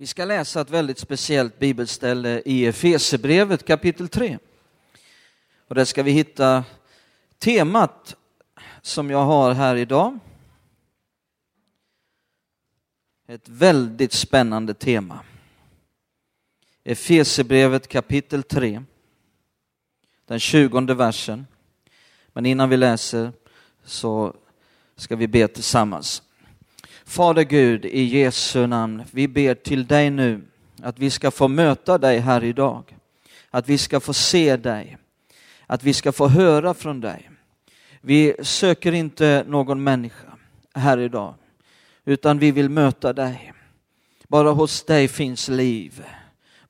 Vi ska läsa ett väldigt speciellt bibelställe i Efesebrevet kapitel 3. Och där ska vi hitta temat som jag har här idag. Ett väldigt spännande tema. Efesebrevet kapitel 3, den tjugonde versen. Men innan vi läser så ska vi be tillsammans. Fader Gud, i Jesu namn, vi ber till dig nu att vi ska få möta dig här idag. Att vi ska få se dig. Att vi ska få höra från dig. Vi söker inte någon människa här idag, utan vi vill möta dig. Bara hos dig finns liv.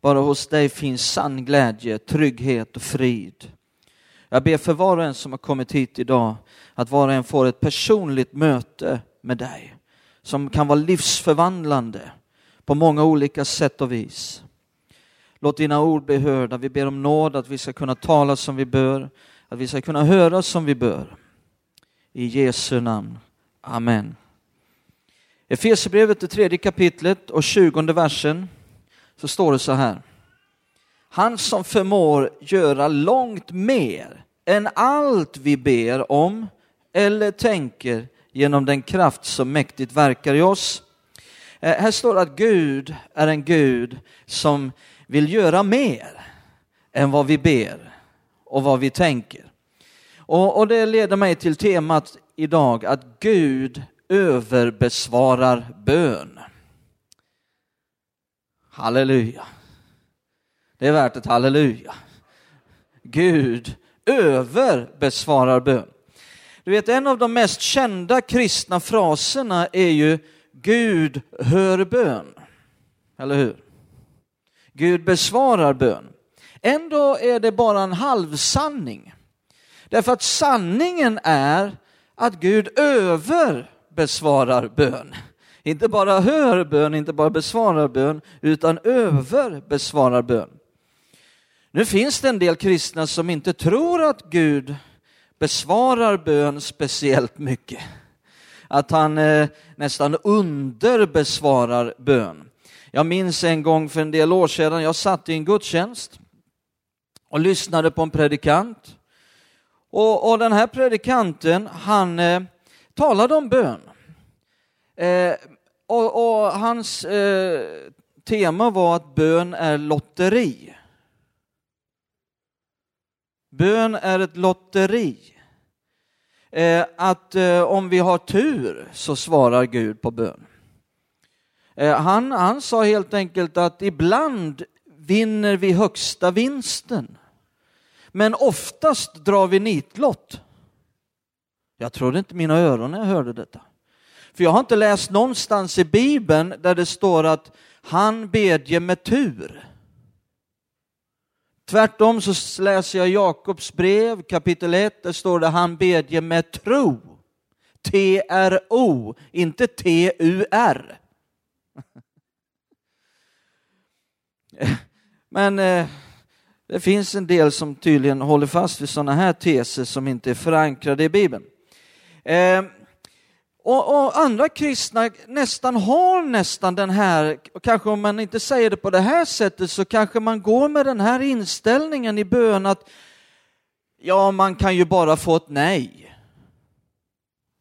Bara hos dig finns sann glädje, trygghet och frid. Jag ber för var och en som har kommit hit idag att var och en får ett personligt möte med dig som kan vara livsförvandlande på många olika sätt och vis. Låt dina ord bli hörda. Vi ber om nåd att vi ska kunna tala som vi bör, att vi ska kunna höra som vi bör. I Jesu namn. Amen. Efesierbrevet, det tredje kapitlet och tjugonde versen, så står det så här. Han som förmår göra långt mer än allt vi ber om eller tänker genom den kraft som mäktigt verkar i oss. Eh, här står att Gud är en Gud som vill göra mer än vad vi ber och vad vi tänker. Och, och det leder mig till temat idag att Gud överbesvarar bön. Halleluja. Det är värt ett halleluja. Gud överbesvarar bön. Du vet, en av de mest kända kristna fraserna är ju Gud hör bön. Eller hur? Gud besvarar bön. Ändå är det bara en halvsanning. Därför att sanningen är att Gud överbesvarar bön. Inte bara hör bön, inte bara besvarar bön, utan överbesvarar bön. Nu finns det en del kristna som inte tror att Gud besvarar bön speciellt mycket. Att han eh, nästan underbesvarar bön. Jag minns en gång för en del år sedan, jag satt i en gudstjänst och lyssnade på en predikant. Och, och den här predikanten, han eh, talade om bön. Eh, och, och, hans eh, tema var att bön är lotteri. Bön är ett lotteri. Eh, att eh, om vi har tur så svarar Gud på bön. Eh, han, han sa helt enkelt att ibland vinner vi högsta vinsten. Men oftast drar vi nitlott. Jag trodde inte mina öron när jag hörde detta. För jag har inte läst någonstans i Bibeln där det står att han bedjer med tur. Tvärtom så läser jag Jakobs brev kapitel 1, där står det han bedjer med tro. T-R-O, inte T-U-R. Men eh, det finns en del som tydligen håller fast vid sådana här teser som inte är förankrade i Bibeln. Eh, och, och, andra kristna nästan har nästan den här, kanske om man inte säger det på det här sättet så kanske man går med den här inställningen i bön att ja, man kan ju bara få ett nej.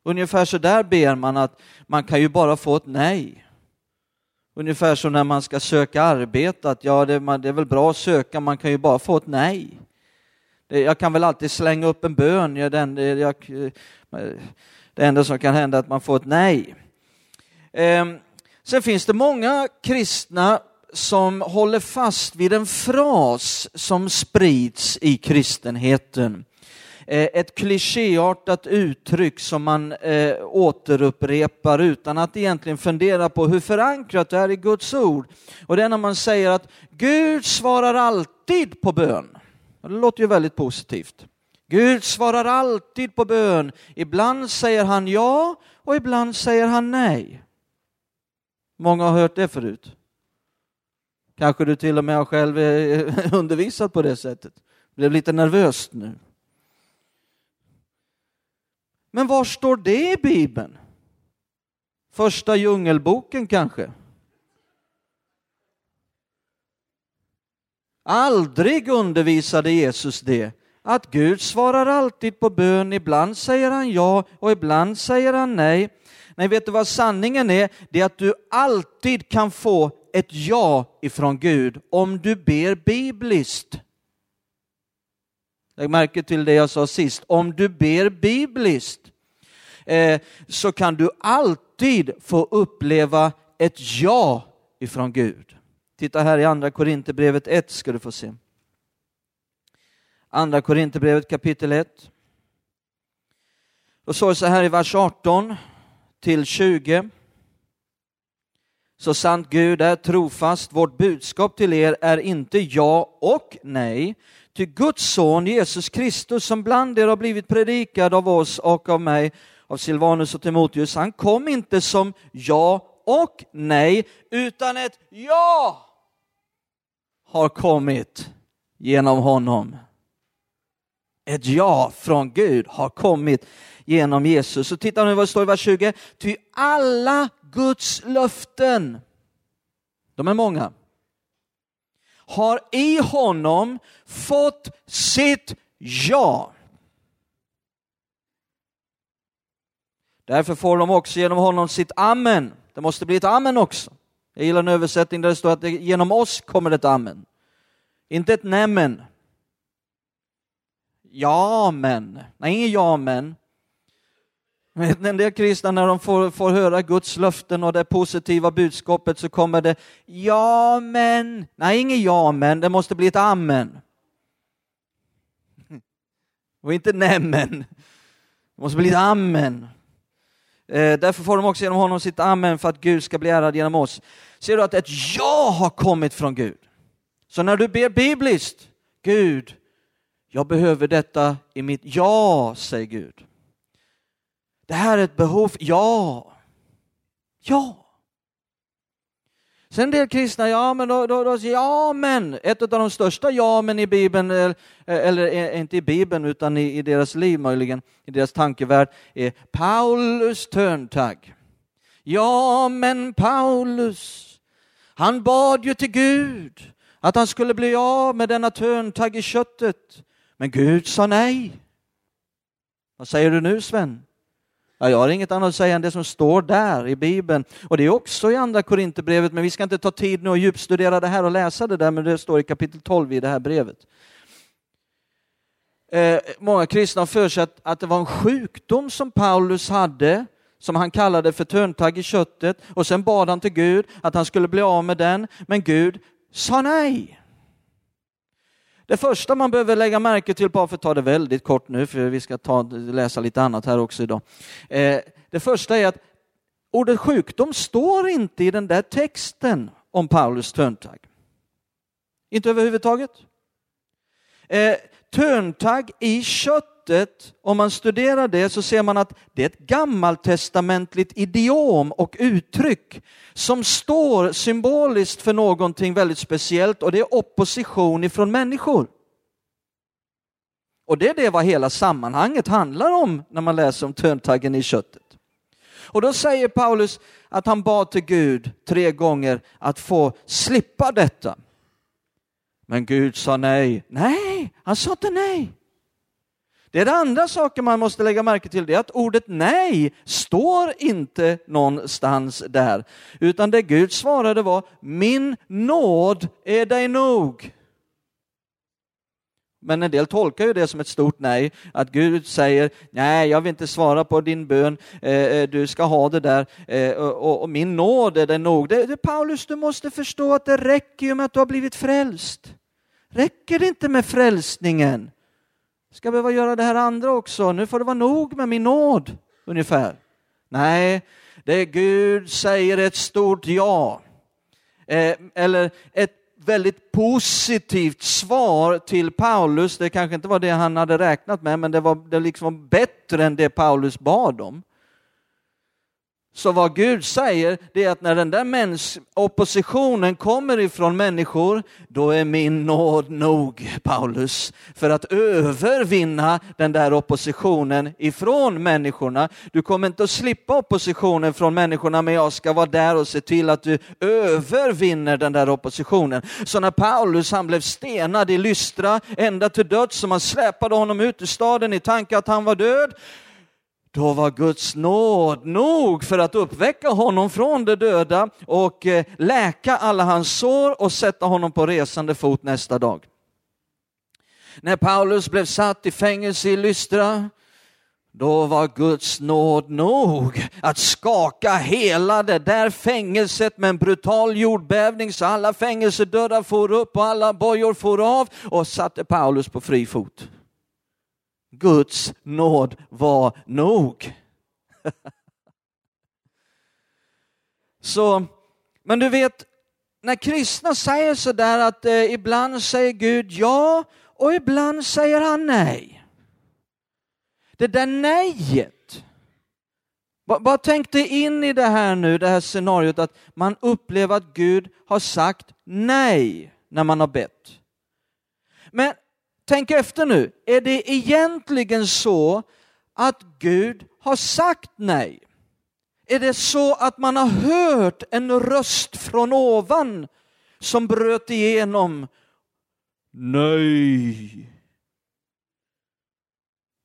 Ungefär så där ber man att man kan ju bara få ett nej. Ungefär som när man ska söka arbete, att ja, det, det är väl bra att söka, man kan ju bara få ett nej. Det, jag kan väl alltid slänga upp en bön, jag, den, jag, det enda som kan hända är att man får ett nej. Ehm, sen finns det många kristna som håller fast vid en fras som sprids i kristenheten. Eh, ett klichéartat uttryck som man eh, återupprepar utan att egentligen fundera på hur förankrat det är i Guds ord. Och det är när man säger att Gud svarar alltid på bön. Det låter ju väldigt positivt. Gud svarar alltid på bön. Ibland säger han ja och ibland säger han nej. Många har hört det förut. Kanske du till och med har själv undervisat på det sättet. Blev lite nervöst nu. Men var står det i Bibeln? Första djungelboken kanske? Aldrig undervisade Jesus det, att Gud svarar alltid på bön. Ibland säger han ja och ibland säger han nej. Nej, vet du vad sanningen är? Det är att du alltid kan få ett ja ifrån Gud om du ber bibliskt. Lägg märke till det jag sa sist. Om du ber bibliskt eh, så kan du alltid få uppleva ett ja ifrån Gud. Titta här i andra Korinthierbrevet 1 ska du få se. Andra Korinthierbrevet kapitel 1. Då står det så här i vers 18 till 20. Så sant Gud är trofast, vårt budskap till er är inte ja och nej, ty Guds son Jesus Kristus som bland er har blivit predikad av oss och av mig, av Silvanus och Timoteus, han kom inte som ja och nej, utan ett ja har kommit genom honom. Ett ja från Gud har kommit genom Jesus. Så titta nu vad det står i vers 20. Ty alla Guds löften, de är många, har i honom fått sitt ja. Därför får de också genom honom sitt amen. Det måste bli ett amen också. Jag gillar en översättning där det står att det, genom oss kommer ett amen. Inte ett nämen. Ja men. Nej, inget ja men. En del kristna när de får, får höra Guds löften och det positiva budskapet så kommer det ja men. Nej, inget ja men. Det måste bli ett amen. Och inte nämen. Det måste bli ett amen. Eh, därför får de också genom honom sitt amen för att Gud ska bli ärad genom oss. Ser du att ett ja har kommit från Gud? Så när du ber bibliskt, Gud, jag behöver detta i mitt ja, säger Gud. Det här är ett behov, ja. Ja. Sen en del kristna, ja men då, då, då ja men, ett av de största ja men i Bibeln, eller, eller eh, inte i Bibeln utan i, i deras liv möjligen, i deras tankevärld, är Paulus törntagg. Ja men Paulus, han bad ju till Gud att han skulle bli av med denna törntagg i köttet. Men Gud sa nej. Vad säger du nu Sven? Ja, jag har inget annat att säga än det som står där i Bibeln. Och det är också i andra Korinthierbrevet, men vi ska inte ta tid nu och djupstudera det här och läsa det där, men det står i kapitel 12 i det här brevet. Eh, många kristna har för sig att, att det var en sjukdom som Paulus hade, som han kallade för törntagg i köttet, och sen bad han till Gud att han skulle bli av med den, men Gud sa nej. Det första man behöver lägga märke till, bara för att ta det väldigt kort nu, för vi ska ta, läsa lite annat här också idag. Eh, det första är att ordet sjukdom står inte i den där texten om Paulus törntagg. Inte överhuvudtaget. Eh, törntagg i köttet, om man studerar det så ser man att det är ett gammaltestamentligt idiom och uttryck som står symboliskt för någonting väldigt speciellt och det är opposition ifrån människor. Och det är det vad hela sammanhanget handlar om när man läser om töntaggen i köttet. Och då säger Paulus att han bad till Gud tre gånger att få slippa detta. Men Gud sa nej. Nej, han sa inte nej. Det är det andra saken man måste lägga märke till, det är att ordet nej står inte någonstans där, utan det Gud svarade var min nåd är dig nog. Men en del tolkar ju det som ett stort nej, att Gud säger nej, jag vill inte svara på din bön, eh, eh, du ska ha det där eh, och, och, min nåd är det nog. Det, det, Paulus, du måste förstå att det räcker ju med att du har blivit frälst. Räcker det inte med frälsningen? Ska behöva göra det här andra också, nu får det vara nog med min nåd, ungefär. Nej, det är Gud säger ett stort ja. Eh, eller ett väldigt positivt svar till Paulus. Det kanske inte var det han hade räknat med, men det var det liksom bättre än det Paulus bad om. Så vad Gud säger, det är att när den där mäns oppositionen kommer ifrån människor, då är min nåd nog, Paulus, för att övervinna den där oppositionen ifrån människorna. Du kommer inte att slippa oppositionen från människorna, men jag ska vara där och se till att du övervinner den där oppositionen. Så när Paulus han blev stenad i Lystra, ända till döds, så man släpade honom ut ur staden i tanke att han var död, då var Guds nåd nog för att uppväcka honom från de döda och eh, läka alla hans sår och sätta honom på resande fot nästa dag. När Paulus blev satt i fängelse i Lystra, då var Guds nåd nog att skaka hela det där fängelset med en brutal jordbävning så alla fängelsedörrar for upp och alla bojor for av och satte Paulus på fri fot. Guds nåd var nog. Så, men du vet, när kristna säger sådär att eh, ibland säger Gud ja och ibland säger han nej. Det där nejet, bara tänk dig in i det här nu, det här scenariot att man upplever att Gud har sagt nej när man har bett. Men tänk efter nu, är det egentligen så att Gud har sagt nej? Är det så att man har hört en röst från ovan som bröt igenom? Nej.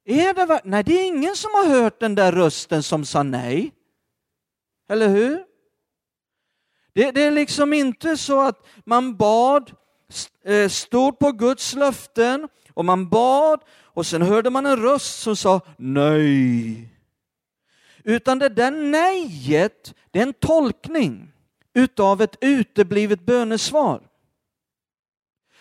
Är det Nej, det är ingen som har hört den där rösten som sa nej. Eller hur? Det, det är liksom inte så att man bad Eh, stod på Guds löften och man bad och sen hörde man en röst som sa nej. Utan det där nejet, det är en tolkning utav ett uteblivet bönesvar.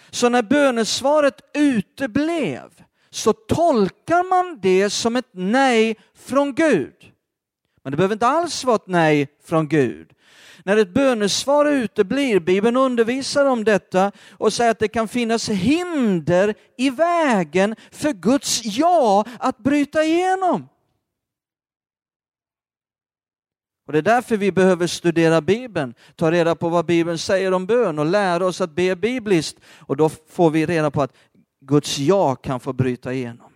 Så när bönesvaret uteblev så tolkar man det som ett nej från Gud. Men det behöver inte alls vara ett nej från Gud. När ett bönesvar uteblir, Bibeln undervisar om detta och säger att det kan finnas hinder i vägen för Guds ja att bryta igenom. Och Det är därför vi behöver studera Bibeln, ta reda på vad Bibeln säger om bön och lära oss att be bibliskt. Och då får vi reda på att Guds ja kan få bryta igenom.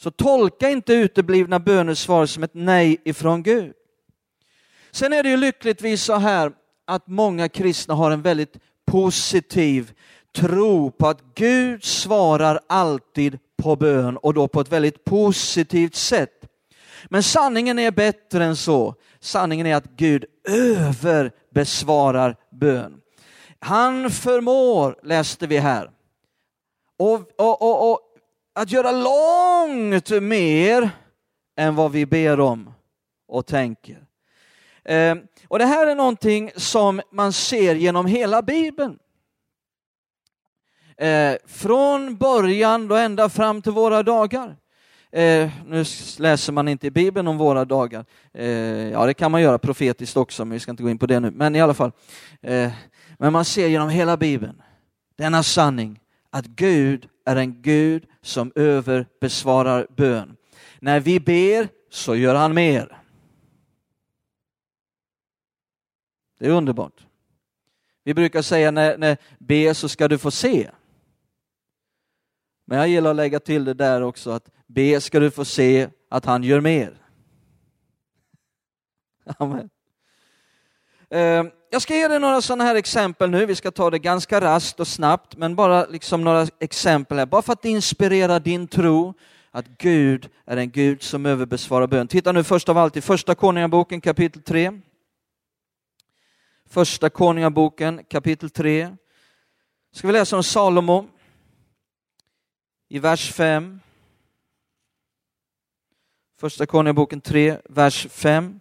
Så tolka inte uteblivna bönesvar som ett nej ifrån Gud. Sen är det ju lyckligtvis så här att många kristna har en väldigt positiv tro på att Gud svarar alltid på bön och då på ett väldigt positivt sätt. Men sanningen är bättre än så. Sanningen är att Gud överbesvarar bön. Han förmår, läste vi här, och, och, och, och att göra långt mer än vad vi ber om och tänker. Ehm, och det här är någonting som man ser genom hela Bibeln. Ehm, från början och ända fram till våra dagar. Eh, nu läser man inte i Bibeln om våra dagar. Eh, ja, det kan man göra profetiskt också, men vi ska inte gå in på det nu. Men i alla fall. Eh, men man ser genom hela Bibeln denna sanning att Gud är en Gud som överbesvarar bön. När vi ber så gör han mer. Det är underbart. Vi brukar säga när, när be så ska du få se. Men jag gillar att lägga till det där också att be ska du få se att han gör mer. Amen. Ehm, jag ska ge dig några sådana här exempel nu. Vi ska ta det ganska raskt och snabbt, men bara liksom några exempel här, bara för att inspirera din tro att Gud är en Gud som överbesvarar bön. Titta nu först av allt i Första Konungaboken kapitel 3. Första Konungaboken kapitel 3. Ska vi läsa om Salomo i vers 5. Första Konungaboken 3, vers 5.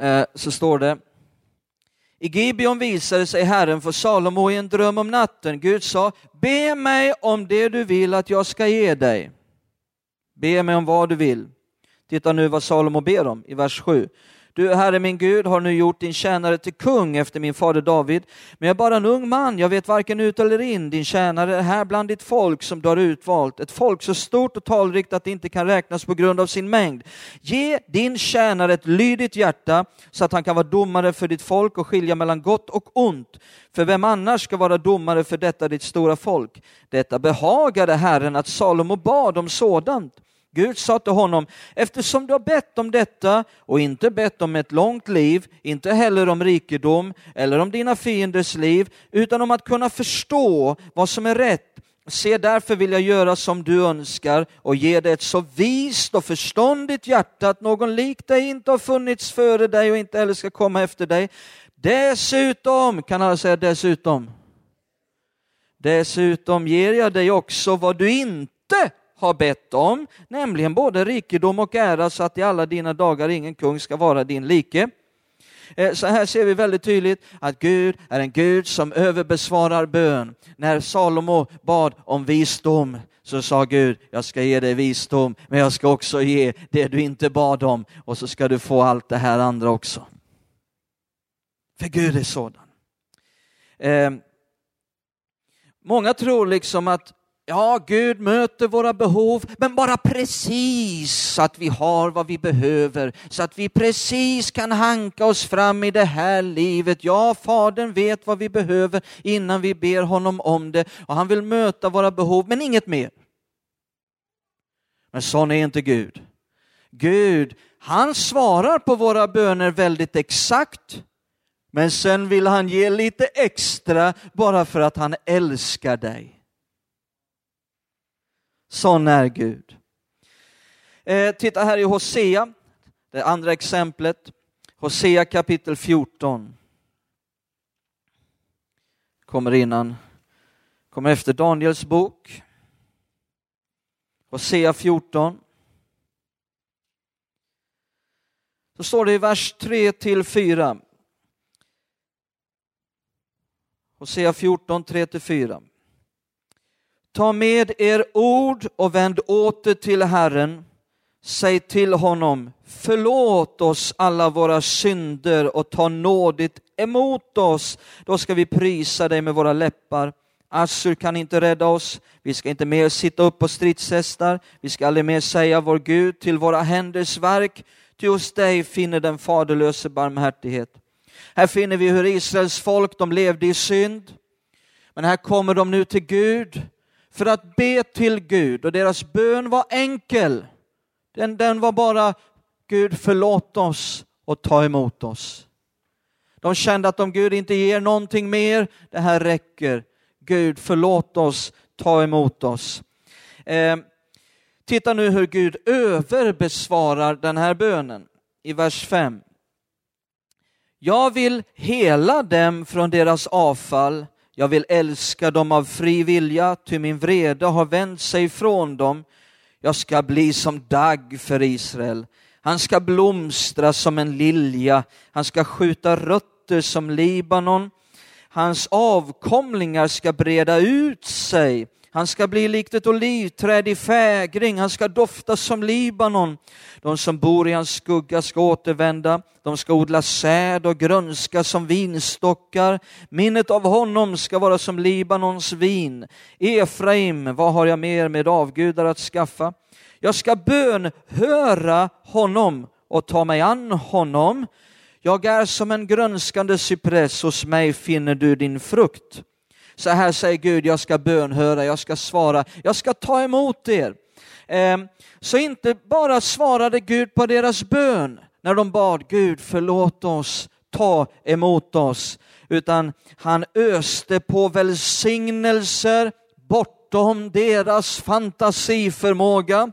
Eh, så står det i Gibeon visade sig Herren för Salomo i en dröm om natten. Gud sa, be mig om det du vill att jag ska ge dig. Be mig om vad du vill. Titta nu vad Salomo ber om i vers 7. Du, Herre min Gud, har nu gjort din tjänare till kung efter min fader David. Men jag är bara en ung man, jag vet varken ut eller in. Din tjänare är här bland ditt folk som du har utvalt, ett folk så stort och talrikt att det inte kan räknas på grund av sin mängd. Ge din tjänare ett lydigt hjärta så att han kan vara domare för ditt folk och skilja mellan gott och ont. För vem annars ska vara domare för detta ditt stora folk? Detta behagade Herren att Salomo bad om sådant. Gud sa till honom, eftersom du har bett om detta och inte bett om ett långt liv, inte heller om rikedom eller om dina fienders liv, utan om att kunna förstå vad som är rätt, Se därför vill jag göra som du önskar och ge dig ett så vist och förståndigt hjärta att någon lik dig inte har funnits före dig och inte heller ska komma efter dig. Dessutom, kan alla säga dessutom? Dessutom ger jag dig också vad du inte har bett om, nämligen både rikedom och ära så att i alla dina dagar ingen kung ska vara din like. Eh, så här ser vi väldigt tydligt att Gud är en Gud som överbesvarar bön. När Salomo bad om visdom så sa Gud, jag ska ge dig visdom, men jag ska också ge det du inte bad om och så ska du få allt det här andra också. För Gud är sådan. Eh, många tror liksom att Ja, Gud möter våra behov, men bara precis så att vi har vad vi behöver, så att vi precis kan hanka oss fram i det här livet. Ja, Fadern vet vad vi behöver innan vi ber honom om det och han vill möta våra behov, men inget mer. Men sån är inte Gud. Gud, han svarar på våra böner väldigt exakt, men sen vill han ge lite extra bara för att han älskar dig. Sån är Gud. Eh, titta här i Hosea, det andra exemplet. Hosea kapitel 14. Kommer innan, kommer efter Daniels bok. Hosea 14. Så står det i vers 3 till 4. Hosea 14, 3 till 4. Ta med er ord och vänd åter till Herren. Säg till honom, förlåt oss alla våra synder och ta nådigt emot oss. Då ska vi prisa dig med våra läppar. Assur kan inte rädda oss. Vi ska inte mer sitta upp på stridshästar. Vi ska aldrig mer säga vår Gud till våra händers verk. Ty hos dig finner den faderlöse barmhärtighet. Här finner vi hur Israels folk, de levde i synd. Men här kommer de nu till Gud för att be till Gud och deras bön var enkel. Den, den var bara Gud förlåt oss och ta emot oss. De kände att om Gud inte ger någonting mer, det här räcker. Gud förlåt oss, ta emot oss. Eh, titta nu hur Gud överbesvarar den här bönen i vers 5. Jag vill hela dem från deras avfall jag vill älska dem av fri vilja, ty min vrede har vänt sig från dem. Jag ska bli som dagg för Israel. Han ska blomstra som en lilja, han ska skjuta rötter som Libanon. Hans avkomlingar ska breda ut sig han ska bli likt ett olivträd i fägring, han ska dofta som Libanon. De som bor i hans skugga ska återvända, de ska odla säd och grönska som vinstockar. Minnet av honom ska vara som Libanons vin. Efraim, vad har jag mer med avgudar att skaffa? Jag ska bönhöra honom och ta mig an honom. Jag är som en grönskande cypress, hos mig finner du din frukt. Så här säger Gud, jag ska bönhöra, jag ska svara, jag ska ta emot er. Ehm, så inte bara svarade Gud på deras bön när de bad Gud förlåt oss, ta emot oss, utan han öste på välsignelser bortom deras fantasiförmåga.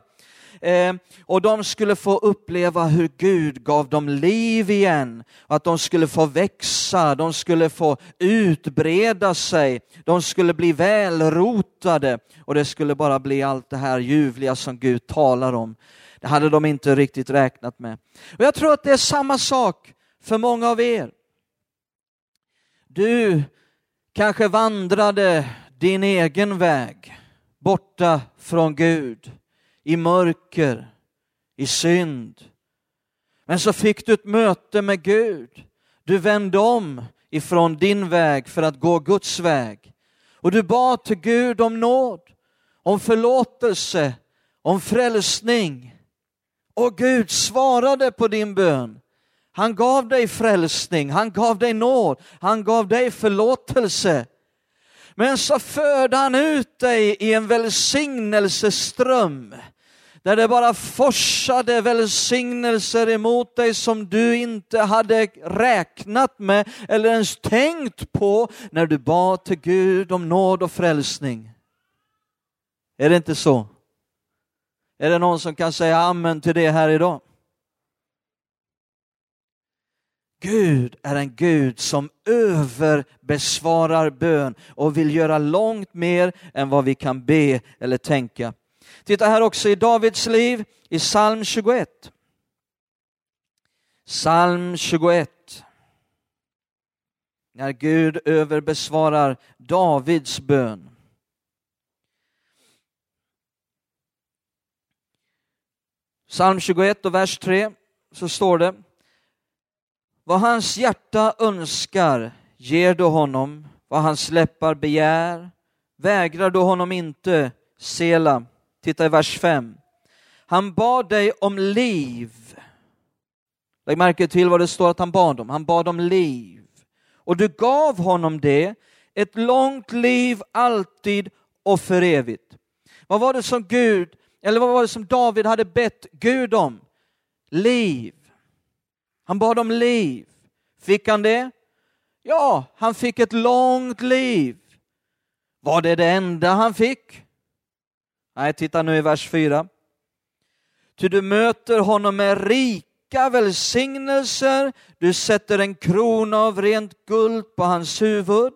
Eh, och de skulle få uppleva hur Gud gav dem liv igen, att de skulle få växa, de skulle få utbreda sig, de skulle bli välrotade och det skulle bara bli allt det här ljuvliga som Gud talar om. Det hade de inte riktigt räknat med. Och jag tror att det är samma sak för många av er. Du kanske vandrade din egen väg borta från Gud i mörker, i synd. Men så fick du ett möte med Gud. Du vände om ifrån din väg för att gå Guds väg. Och du bad till Gud om nåd, om förlåtelse, om frälsning. Och Gud svarade på din bön. Han gav dig frälsning, han gav dig nåd, han gav dig förlåtelse. Men så förde han ut dig i en välsignelseström där det bara forsade välsignelser emot dig som du inte hade räknat med eller ens tänkt på när du bad till Gud om nåd och frälsning. Är det inte så? Är det någon som kan säga amen till det här idag? Gud är en Gud som överbesvarar bön och vill göra långt mer än vad vi kan be eller tänka. Titta här också i Davids liv i psalm 21. Psalm 21. När Gud överbesvarar Davids bön. Psalm 21 och vers 3 så står det Vad hans hjärta önskar ger du honom, vad hans läppar begär vägrar du honom inte, Sela. Titta i vers 5. Han bad dig om liv. Lägg märke till vad det står att han bad om. Han bad om liv. Och du gav honom det, ett långt liv alltid och för evigt. Vad var det som Gud, eller vad var det som David hade bett Gud om? Liv. Han bad om liv. Fick han det? Ja, han fick ett långt liv. Var det det enda han fick? Nej, titta nu i vers 4. Ty du möter honom med rika välsignelser, du sätter en krona av rent guld på hans huvud.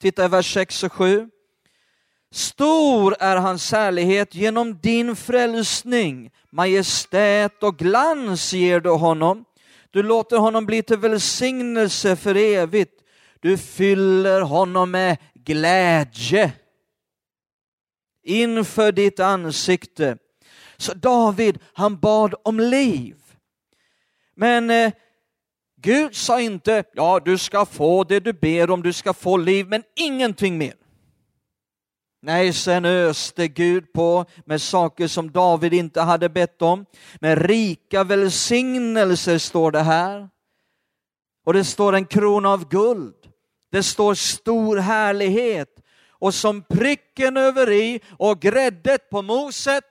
Titta i vers 6 och 7. Stor är hans härlighet genom din frälsning, majestät och glans ger du honom. Du låter honom bli till välsignelse för evigt. Du fyller honom med glädje inför ditt ansikte. Så David, han bad om liv. Men eh, Gud sa inte, ja du ska få det du ber om, du ska få liv, men ingenting mer. Nej, sen öste Gud på med saker som David inte hade bett om. Med rika välsignelser står det här. Och det står en krona av guld. Det står stor härlighet och som pricken över i och gräddet på moset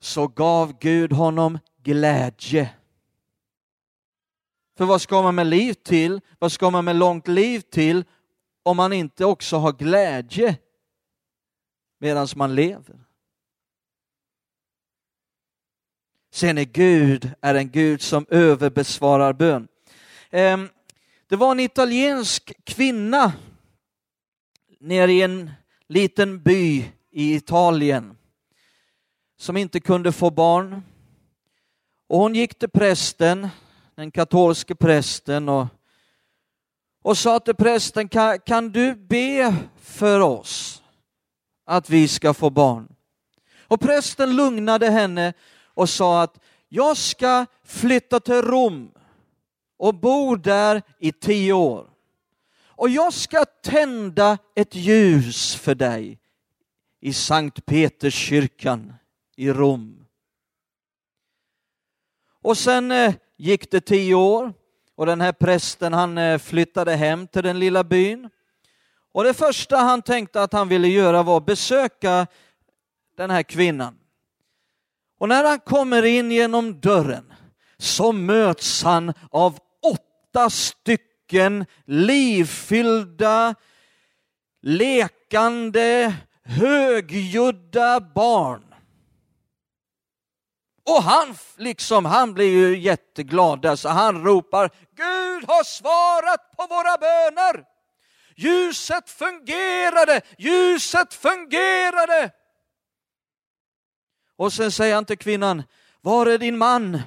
så gav Gud honom glädje. För vad ska man med liv till? Vad ska man med långt liv till om man inte också har glädje medan man lever? Ser ni, Gud är en Gud som överbesvarar bön. Ehm, det var en italiensk kvinna nere i en liten by i Italien som inte kunde få barn. Och hon gick till prästen, den katolske prästen och, och sa till prästen, kan, kan du be för oss att vi ska få barn? Och prästen lugnade henne och sa att jag ska flytta till Rom och bo där i tio år och jag ska tända ett ljus för dig i Sankt Peterskyrkan i Rom. Och sen eh, gick det tio år och den här prästen han eh, flyttade hem till den lilla byn. Och det första han tänkte att han ville göra var att besöka den här kvinnan. Och när han kommer in genom dörren så möts han av åtta stycken stycken livfyllda, lekande, högljudda barn. Och han, liksom, han blir ju jätteglad där, så han ropar Gud har svarat på våra böner. Ljuset fungerade, ljuset fungerade. Och sen säger han till kvinnan, var är din man?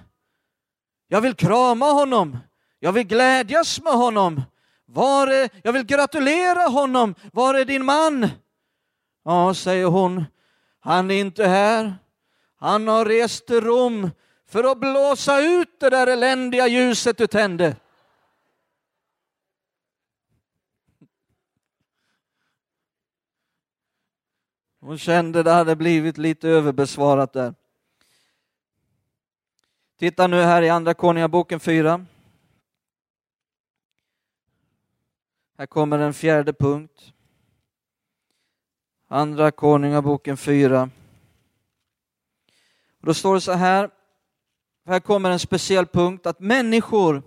Jag vill krama honom. Jag vill glädjas med honom. Var är, jag vill gratulera honom. Var är din man? Ja, säger hon, han är inte här. Han har rest till Rom för att blåsa ut det där eländiga ljuset du tände. Hon kände det hade blivit lite överbesvarat där. Titta nu här i Andra Konungaboken 4. Här kommer en fjärde punkt. Andra Konungaboken 4. då står det så här, här kommer en speciell punkt, att människor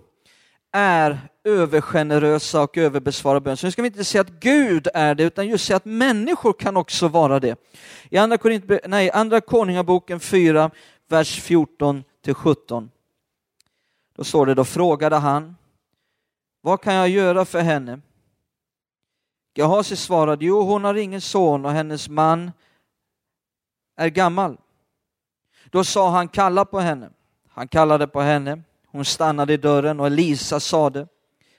är övergenerösa och överbesvarar bön. Så nu ska vi inte säga att Gud är det, utan just säga att människor kan också vara det. I Andra, nej, andra Konungaboken 4, vers 14 till 17. Då står det, då frågade han, vad kan jag göra för henne? Gehazi svarade, jo hon har ingen son och hennes man är gammal. Då sa han, kalla på henne. Han kallade på henne, hon stannade i dörren och Elisa sade,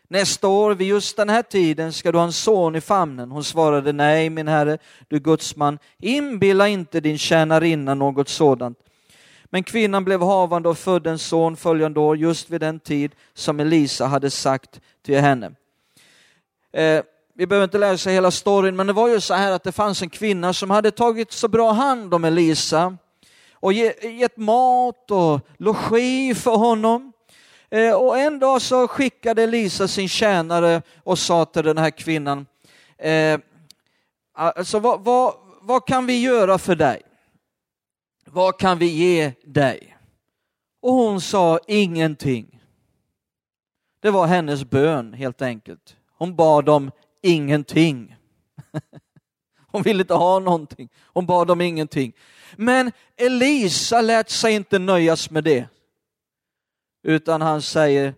nästa år vid just den här tiden ska du ha en son i famnen. Hon svarade, nej min herre, du gudsman, inbilla inte din tjänarinna något sådant. Men kvinnan blev havande och födde en son följande år, just vid den tid som Elisa hade sagt till henne. Eh, vi behöver inte läsa hela storyn, men det var ju så här att det fanns en kvinna som hade tagit så bra hand om Elisa och gett mat och logi för honom. Eh, och en dag så skickade Elisa sin tjänare och sa till den här kvinnan, eh, alltså vad, vad, vad kan vi göra för dig? Vad kan vi ge dig? Och hon sa ingenting. Det var hennes bön helt enkelt. Hon bad om ingenting. Hon ville inte ha någonting. Hon bad om ingenting. Men Elisa lät sig inte nöjas med det. Utan han säger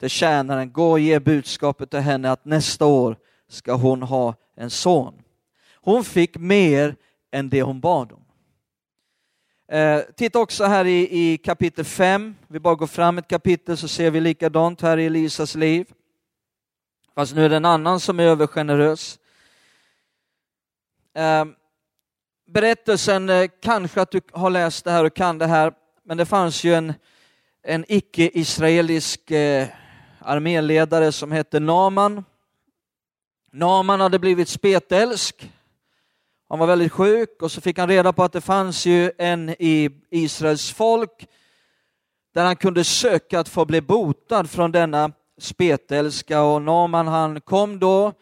till tjänaren, gå och ge budskapet till henne att nästa år ska hon ha en son. Hon fick mer än det hon bad om. Eh, titta också här i, i kapitel 5, vi bara går fram ett kapitel så ser vi likadant här i Elisas liv. Fast nu är det en annan som är övergenerös. Ehm, berättelsen, eh, kanske att du har läst det här och kan det här, men det fanns ju en, en icke-israelisk eh, arméledare som hette Naman. Naman hade blivit spetälsk. Han var väldigt sjuk och så fick han reda på att det fanns ju en i Israels folk där han kunde söka att få bli botad från denna spetälska och Naman han kom då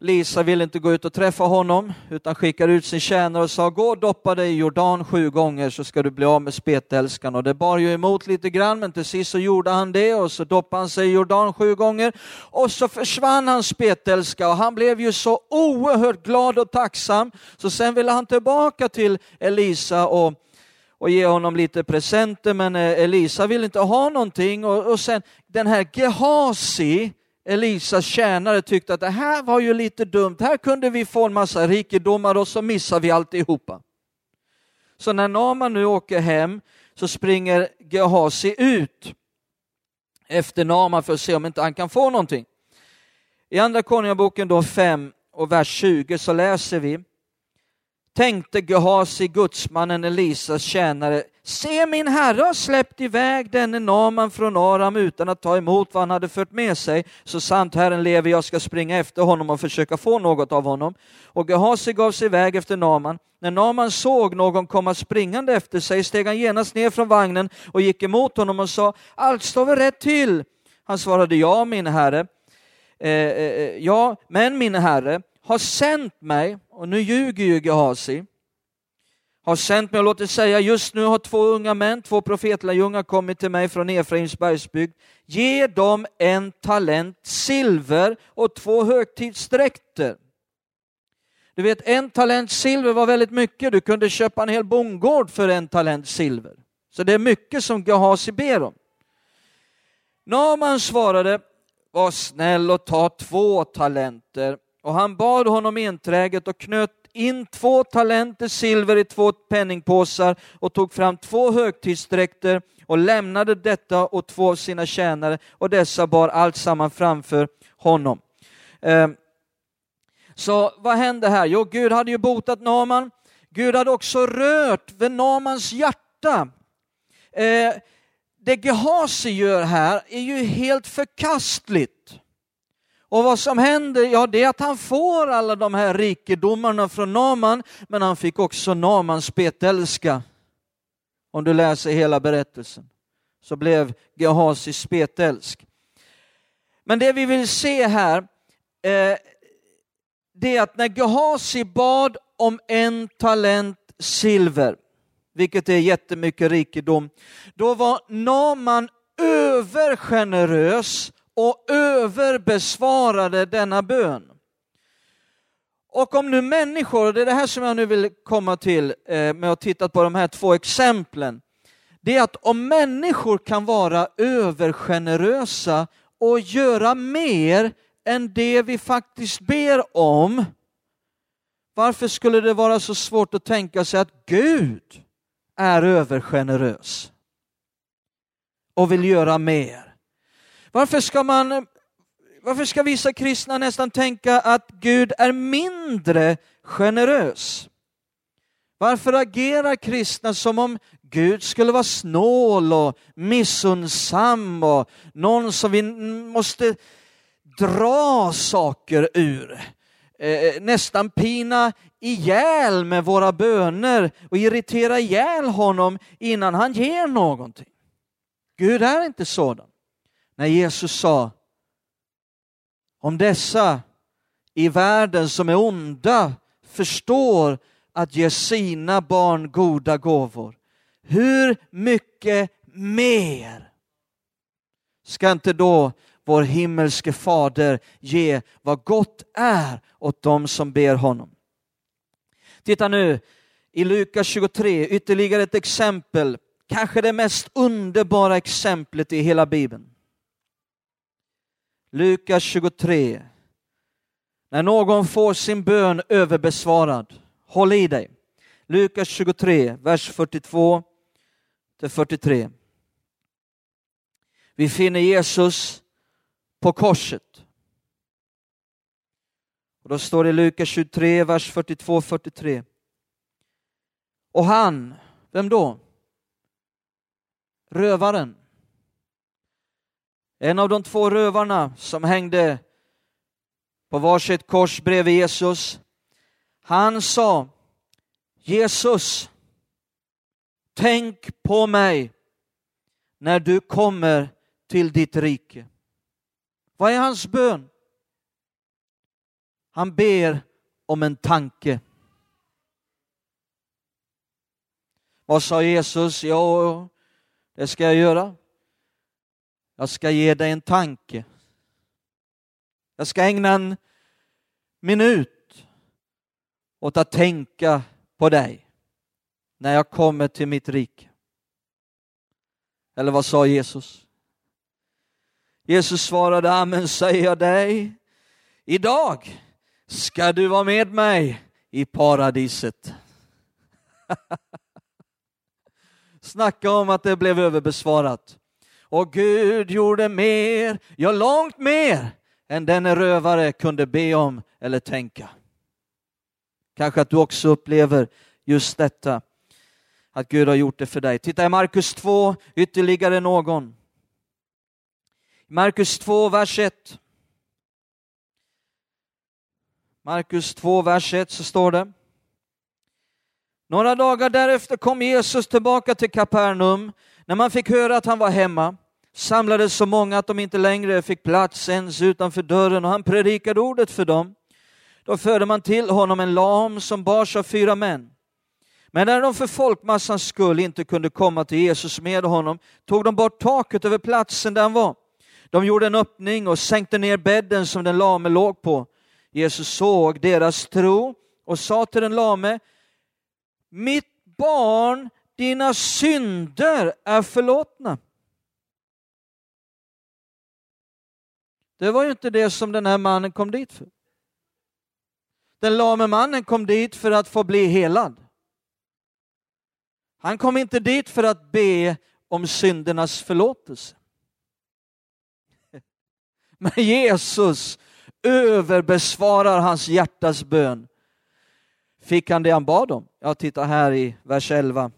Lisa ville inte gå ut och träffa honom utan skickade ut sin tjänare och sa gå och doppa dig i Jordan sju gånger så ska du bli av med spetälskan. Och det bar ju emot lite grann men till sist så gjorde han det och så doppade han sig i Jordan sju gånger och så försvann hans spetälska och han blev ju så oerhört glad och tacksam så sen ville han tillbaka till Elisa och och ge honom lite presenter men eh, Elisa vill inte ha någonting och, och sen den här Gehasi Elisas tjänare tyckte att det här var ju lite dumt, här kunde vi få en massa rikedomar och så missar vi alltihopa. Så när Naman nu åker hem så springer Gehazi ut efter Naman för att se om inte han kan få någonting. I andra konungaboken då 5 och vers 20 så läser vi tänkte Gehazi, gudsmannen Elisas tjänare, se min herre har släppt iväg denne Naman från Aram utan att ta emot vad han hade fört med sig. Så sant Herren lever, jag ska springa efter honom och försöka få något av honom. Och Gehazi gav sig iväg efter Naman. När Naman såg någon komma springande efter sig steg han genast ner från vagnen och gick emot honom och sa, allt står väl rätt till? Han svarade, ja min herre. Eh, eh, eh ja, men min herre, har sänt mig, och nu ljuger ju Gehazi, har sänt mig och låtit säga, just nu har två unga män, två profetlärjungar kommit till mig från Efraims bergsbygd. Ge dem en talent silver och två högtidsdräkter. Du vet, en talent silver var väldigt mycket. Du kunde köpa en hel bondgård för en talent silver. Så det är mycket som Gehazi ber om. Naman svarade, var snäll och ta två talenter och han bad honom enträget och knöt in två talenter silver i två penningpåsar och tog fram två högtidsdräkter och lämnade detta åt två av sina tjänare och dessa bar allt samman framför honom. Ehm, så vad hände här? Jo, Gud hade ju botat Naman. Gud hade också rört vid Namans hjärta ehm, det Gehazi gör här är ju helt förkastligt. Och vad som händer, ja det är att han får alla de här rikedomarna från Naman, men han fick också Namans spetälska. Om du läser hela berättelsen så blev Gehazi spetälsk. Men det vi vill se här, eh, det är att när Gehazi bad om en talent silver, vilket är jättemycket rikedom, då var Naman övergenerös och överbesvarade denna bön. Och om nu människor, och det är det här som jag nu vill komma till eh, med att titta på de här två exemplen, det är att om människor kan vara övergenerösa och göra mer än det vi faktiskt ber om, varför skulle det vara så svårt att tänka sig att Gud är övergenerös och vill göra mer? Varför ska man varför ska vissa kristna nästan tänka att Gud är mindre generös? Varför agerar kristna som om Gud skulle vara snål och missunnsam och någon som vi måste dra saker ur? Eh, eh, nästan pina ihjäl med våra böner och irritera ihjäl honom innan han ger någonting. Gud är inte sådan. När Jesus sa om dessa i världen som är onda förstår att ge sina barn goda gåvor, hur mycket mer ska inte då vår himmelske fader ge vad gott är åt dem som ber honom? Titta nu i Lukas 23, ytterligare ett exempel, kanske det mest underbara exemplet i hela Bibeln. Lukas 23. När någon får sin bön överbesvarad, håll i dig. Lukas 23, vers 42 till 43. Vi finner Jesus på korset. Och då står det i Lukas 23, vers 42-43. Och han, vem då? Rövaren en av de två rövarna som hängde på varsitt kors bredvid Jesus, han sa Jesus, tänk på mig när du kommer till ditt rike. Vad är hans bön? Han ber om en tanke. Vad sa Jesus? Ja, det ska jag göra. Jag ska ge dig en tanke. Jag ska ägna en minut åt att tänka på dig när jag kommer till mitt rike. Eller vad sa Jesus? Jesus svarade, amen säger jag dig, idag ska du vara med mig i paradiset. Snacka om att det blev överbesvarat. Och Gud gjorde mer, ja långt mer än denne rövare kunde be om eller tänka. Kanske att du också upplever just detta, att Gud har gjort det för dig. Titta i Markus 2, ytterligare någon. Markus 2, vers 1. Markus 2, vers 1 så står det. Några dagar därefter kom Jesus tillbaka till Kapernaum när man fick höra att han var hemma samlades så många att de inte längre fick plats ens utanför dörren och han predikade ordet för dem. Då förde man till honom en lam som bars av fyra män. Men när de för folkmassans skull inte kunde komma till Jesus med honom tog de bort taket över platsen där han var. De gjorde en öppning och sänkte ner bädden som den lame låg på. Jesus såg deras tro och sa till den lame, mitt barn, dina synder är förlåtna. Det var ju inte det som den här mannen kom dit för. Den lame mannen kom dit för att få bli helad. Han kom inte dit för att be om syndernas förlåtelse. Men Jesus överbesvarar hans hjärtas bön. Fick han det han bad om? Ja, titta här i vers 11.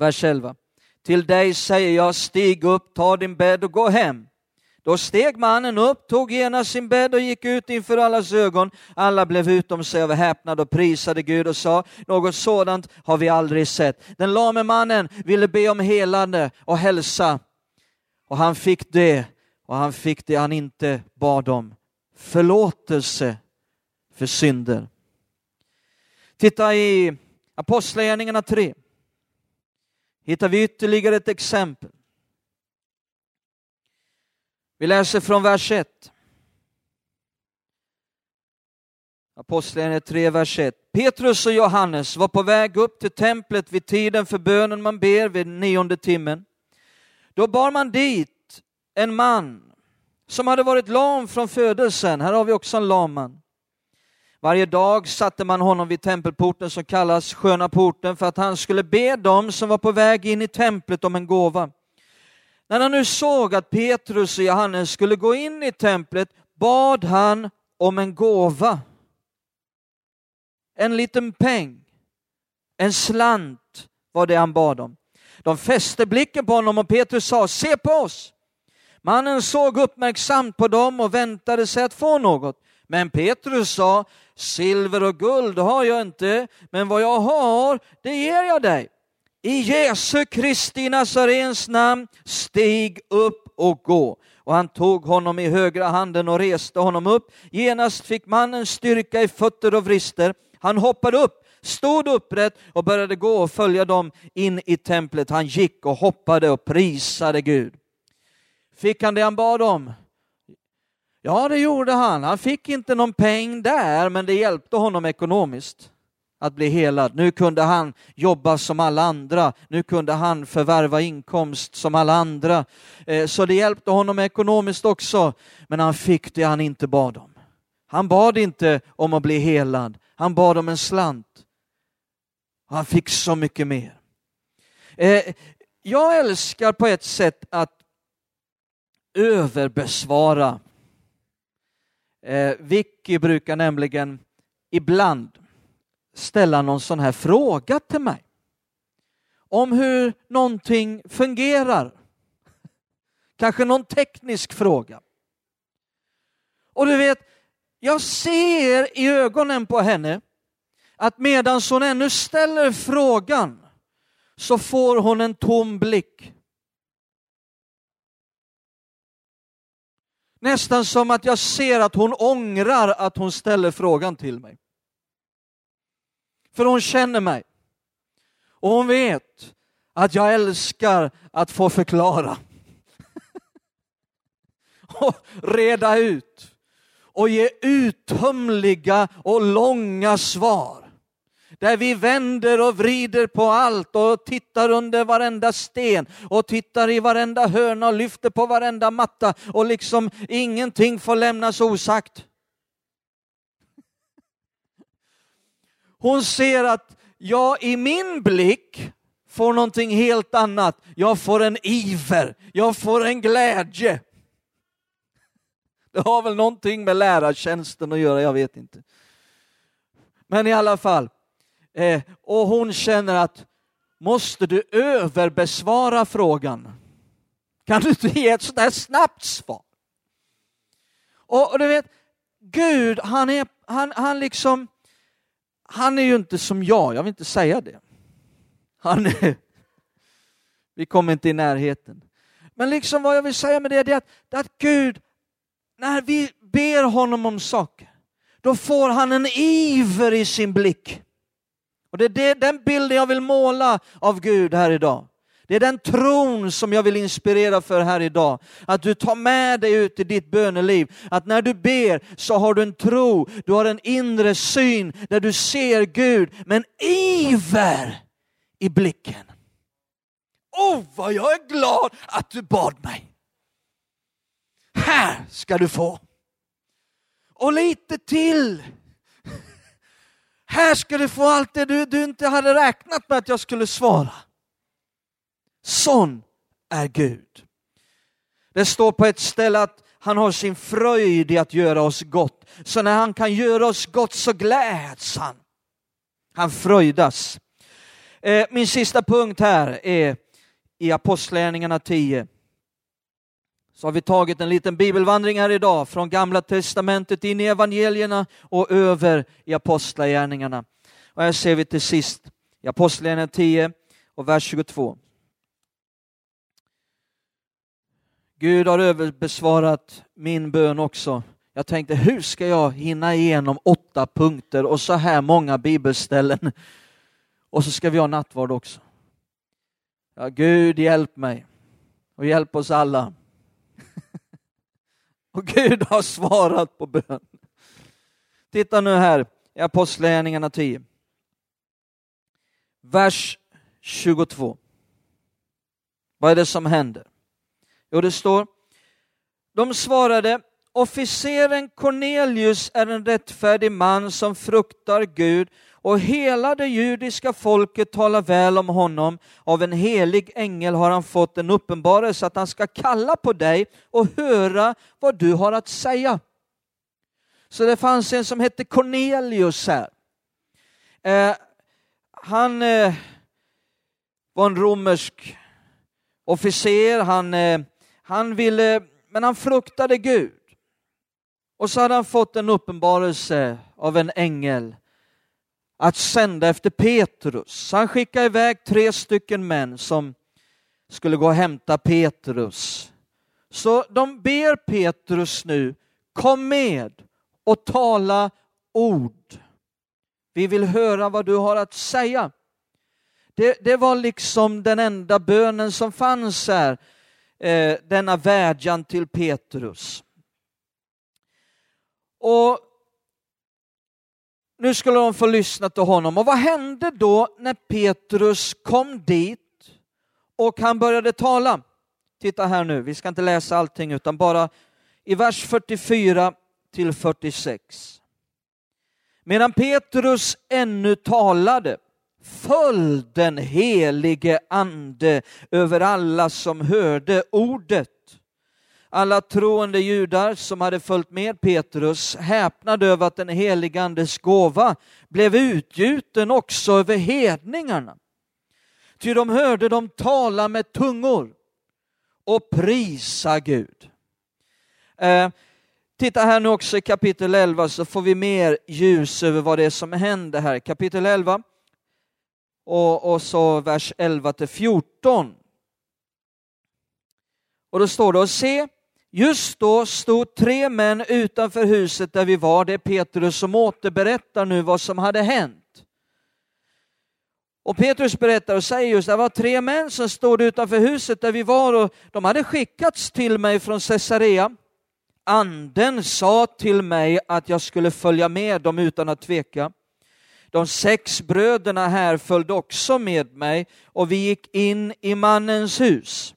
Vers 11. Till dig säger jag, stig upp, ta din bädd och gå hem. Då steg mannen upp, tog genast sin bädd och gick ut inför allas ögon. Alla blev utom sig av häpnad och prisade Gud och sa, något sådant har vi aldrig sett. Den lame mannen ville be om helande och hälsa och han fick det och han fick det han inte bad om. Förlåtelse för synder. Titta i Apostlagärningarna 3. Hittar vi ytterligare ett exempel. Vi läser från vers 1. Apostlagärningarna 3, vers 1. Petrus och Johannes var på väg upp till templet vid tiden för bönen man ber vid nionde timmen. Då bar man dit en man som hade varit lam från födelsen. Här har vi också en lam man. Varje dag satte man honom vid tempelporten som kallas Sköna porten för att han skulle be dem som var på väg in i templet om en gåva. När han nu såg att Petrus och Johannes skulle gå in i templet bad han om en gåva. En liten peng, en slant var det han bad om. De fäste blicken på honom och Petrus sa, se på oss. Mannen såg uppmärksamt på dem och väntade sig att få något. Men Petrus sa, silver och guld har jag inte, men vad jag har, det ger jag dig. I Jesu Kristi Nazarens namn, stig upp och gå. Och han tog honom i högra handen och reste honom upp. Genast fick mannen styrka i fötter och vrister. Han hoppade upp, stod upprätt och började gå och följa dem in i templet. Han gick och hoppade och prisade Gud. Fick han det han bad om? Ja, det gjorde han. Han fick inte någon peng där, men det hjälpte honom ekonomiskt att bli helad. Nu kunde han jobba som alla andra. Nu kunde han förvärva inkomst som alla andra. Eh, så det hjälpte honom ekonomiskt också. Men han fick det han inte bad om. Han bad inte om att bli helad. Han bad om en slant. Han fick så mycket mer. Eh, jag älskar på ett sätt att överbesvara. Eh, Vicky brukar nämligen ibland ställa någon sån här fråga till mig. Om hur någonting fungerar. Kanske någon teknisk fråga. Och du vet, jag ser i ögonen på henne att medan hon ännu ställer frågan så får hon en tom blick. Nästan som att jag ser att hon ångrar att hon ställer frågan till mig. För hon känner mig. Och hon vet att jag älskar att få förklara. och reda ut. Och ge uttömliga och långa svar där vi vänder och vrider på allt och tittar under varenda sten och tittar i varenda hörna och lyfter på varenda matta och liksom ingenting får lämnas osagt. Hon ser att jag i min blick får någonting helt annat. Jag får en iver, jag får en glädje. Det har väl någonting med lärartjänsten att göra, jag vet inte. Men i alla fall, Eh, och hon känner att måste du överbesvara frågan? Kan du inte ge ett sådär snabbt svar? Och, och, du vet, Gud, han är, han, han liksom, han är ju inte som jag, jag vill inte säga det. Han är, vi kommer inte i närheten. Men liksom vad jag vill säga med det är att, att Gud, när vi ber honom om saker, då får han en iver i sin blick. Och det är det, den bilden jag vill måla av Gud här idag. Det är den tron som jag vill inspirera för här idag. Att du tar med dig ut i ditt böneliv. Att när du ber så har du en tro, du har en inre syn där du ser Gud med en iver i blicken. Åh, oh, vad jag är glad att du bad mig. Här ska du få. Och lite till. Här ska du få allt det du, du inte hade räknat med att jag skulle svara. Sån är Gud. Det står på ett ställe att han har sin fröjd i att göra oss gott. Så när han kan göra oss gott så gläds han. Han fröjdas. Eh, min sista punkt här är i Apostlagärningarna 10 så har vi tagit en liten bibelvandring här idag från Gamla Testamentet in i evangelierna och över i Apostlagärningarna. Och här ser vi till sist i Apostlagärningarna 10 och vers 22. Gud har överbesvarat min bön också. Jag tänkte, hur ska jag hinna igenom åtta punkter och så här många bibelställen? Och så ska vi ha nattvard också. Ja, Gud hjälp mig och hjälp oss alla och Gud har svarat på bön. Titta nu här i Apostlagärningarna 10. Vers 22. Vad är det som händer? Jo, det står, de svarade, officeren Cornelius är en rättfärdig man som fruktar Gud och hela det judiska folket talar väl om honom. Av en helig ängel har han fått en uppenbarelse att han ska kalla på dig och höra vad du har att säga. Så det fanns en som hette Cornelius här. Eh, han eh, var en romersk officer, han, eh, han ville, men han fruktade Gud. Och så hade han fått en uppenbarelse av en ängel att sända efter Petrus. Han skickade iväg tre stycken män som skulle gå och hämta Petrus. Så de ber Petrus nu, kom med och tala ord. Vi vill höra vad du har att säga. Det, det var liksom den enda bönen som fanns här, eh, denna vädjan till Petrus. Och nu skulle de få lyssna till honom. Och vad hände då när Petrus kom dit och han började tala? Titta här nu, vi ska inte läsa allting utan bara i vers 44 till 46. Medan Petrus ännu talade föll den helige ande över alla som hörde ordet. Alla troende judar som hade följt med Petrus häpnade över att den helige andes gåva blev utgjuten också över hedningarna. Ty de hörde dem tala med tungor och prisa Gud. Eh, titta här nu också i kapitel 11 så får vi mer ljus över vad det är som händer här. Kapitel 11 och, och så vers 11 till 14. Och då står det, och se, just då stod tre män utanför huset där vi var, det är Petrus som återberättar nu vad som hade hänt. Och Petrus berättar och säger just, det var tre män som stod utanför huset där vi var och de hade skickats till mig från Caesarea. Anden sa till mig att jag skulle följa med dem utan att tveka. De sex bröderna här följde också med mig och vi gick in i mannens hus.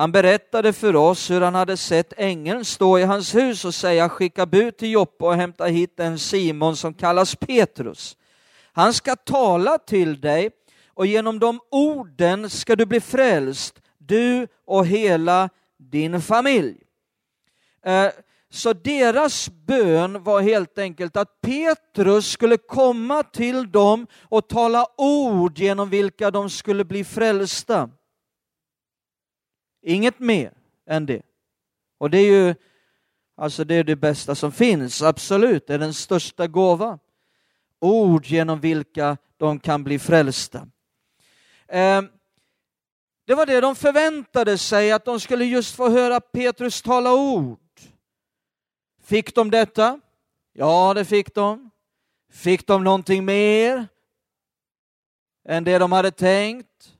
Han berättade för oss hur han hade sett ängeln stå i hans hus och säga skicka bud till Joppe och hämta hit en Simon som kallas Petrus. Han ska tala till dig och genom de orden ska du bli frälst, du och hela din familj. Eh, så deras bön var helt enkelt att Petrus skulle komma till dem och tala ord genom vilka de skulle bli frälsta. Inget mer än det. Och det är ju alltså det, är det bästa som finns, absolut, det är den största gåva. Ord genom vilka de kan bli frälsta. Eh, det var det de förväntade sig, att de skulle just få höra Petrus tala ord. Fick de detta? Ja, det fick de. Fick de någonting mer än det de hade tänkt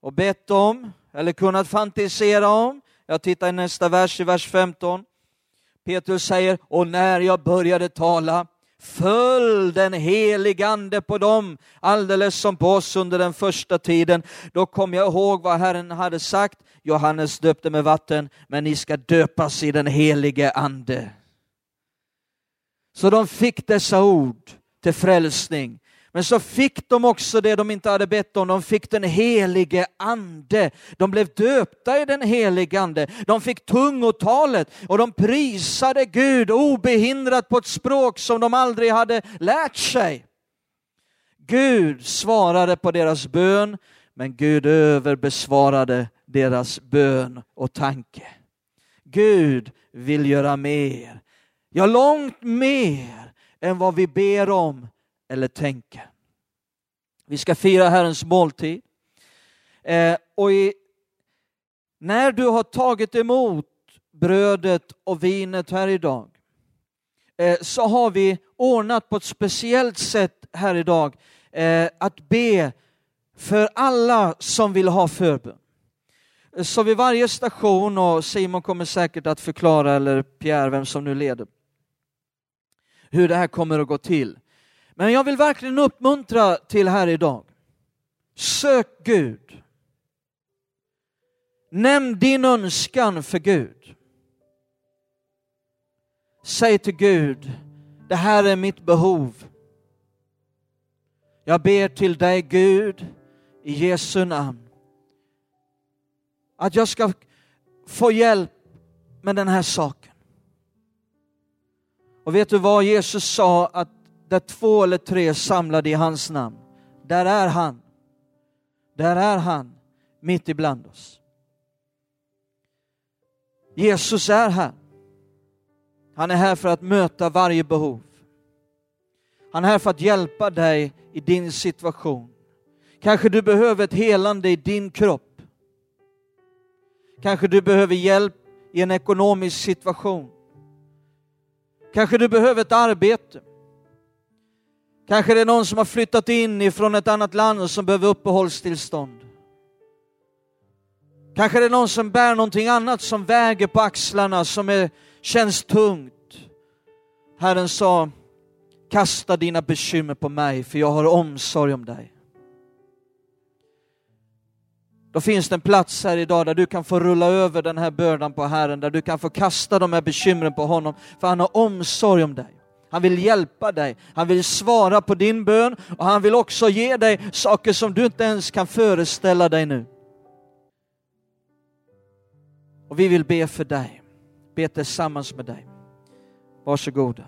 och bett om eller kunnat fantisera om? Jag tittar i nästa vers, i vers 15. Petrus säger, och när jag började tala föll den heligande på dem, alldeles som på oss under den första tiden. Då kom jag ihåg vad Herren hade sagt, Johannes döpte med vatten, men ni ska döpas i den helige ande. Så de fick dessa ord till frälsning. Men så fick de också det de inte hade bett om, de fick den helige ande. De blev döpta i den helige ande. De fick tungotalet och de prisade Gud obehindrat på ett språk som de aldrig hade lärt sig. Gud svarade på deras bön Men Gud överbesvarade deras bön och tanke. Gud vill göra mer. Ja, långt mer än vad vi ber om eller tänker. Vi ska fira Herrens måltid. Eh, och i, när du har tagit emot brödet och vinet här idag eh, så har vi ordnat på ett speciellt sätt här idag eh, att be för alla som vill ha förbön. Så vid varje station, och Simon kommer säkert att förklara, eller Pierre, vem som nu leder, hur det här kommer att gå till. Men jag vill verkligen uppmuntra till här idag. Sök Gud. Nämn din önskan för Gud. Säg till Gud, det här är mitt behov. Jag ber till dig Gud i Jesu namn. Att jag ska få hjälp med den här saken. Och vet du vad Jesus sa att där två eller tre är samlade i hans namn, där är han. Där är han mitt ibland oss. Jesus är här. Han är här för att möta varje behov. Han är här för att hjälpa dig i din situation. Kanske du behöver ett helande i din kropp. Kanske du behöver hjälp i en ekonomisk situation. Kanske du behöver ett arbete. Kanske det är någon som har flyttat in ifrån ett annat land och som behöver uppehållstillstånd. Kanske det är någon som bär någonting annat som väger på axlarna, som är, känns tungt. Herren sa, kasta dina bekymmer på mig, för jag har omsorg om dig. Då finns det en plats här idag där du kan få rulla över den här bördan på Herren, där du kan få kasta de här bekymren på honom, för han har omsorg om dig. Han vill hjälpa dig, han vill svara på din bön och han vill också ge dig saker som du inte ens kan föreställa dig nu. Och vi vill be för dig, be tillsammans med dig. Varsågoda.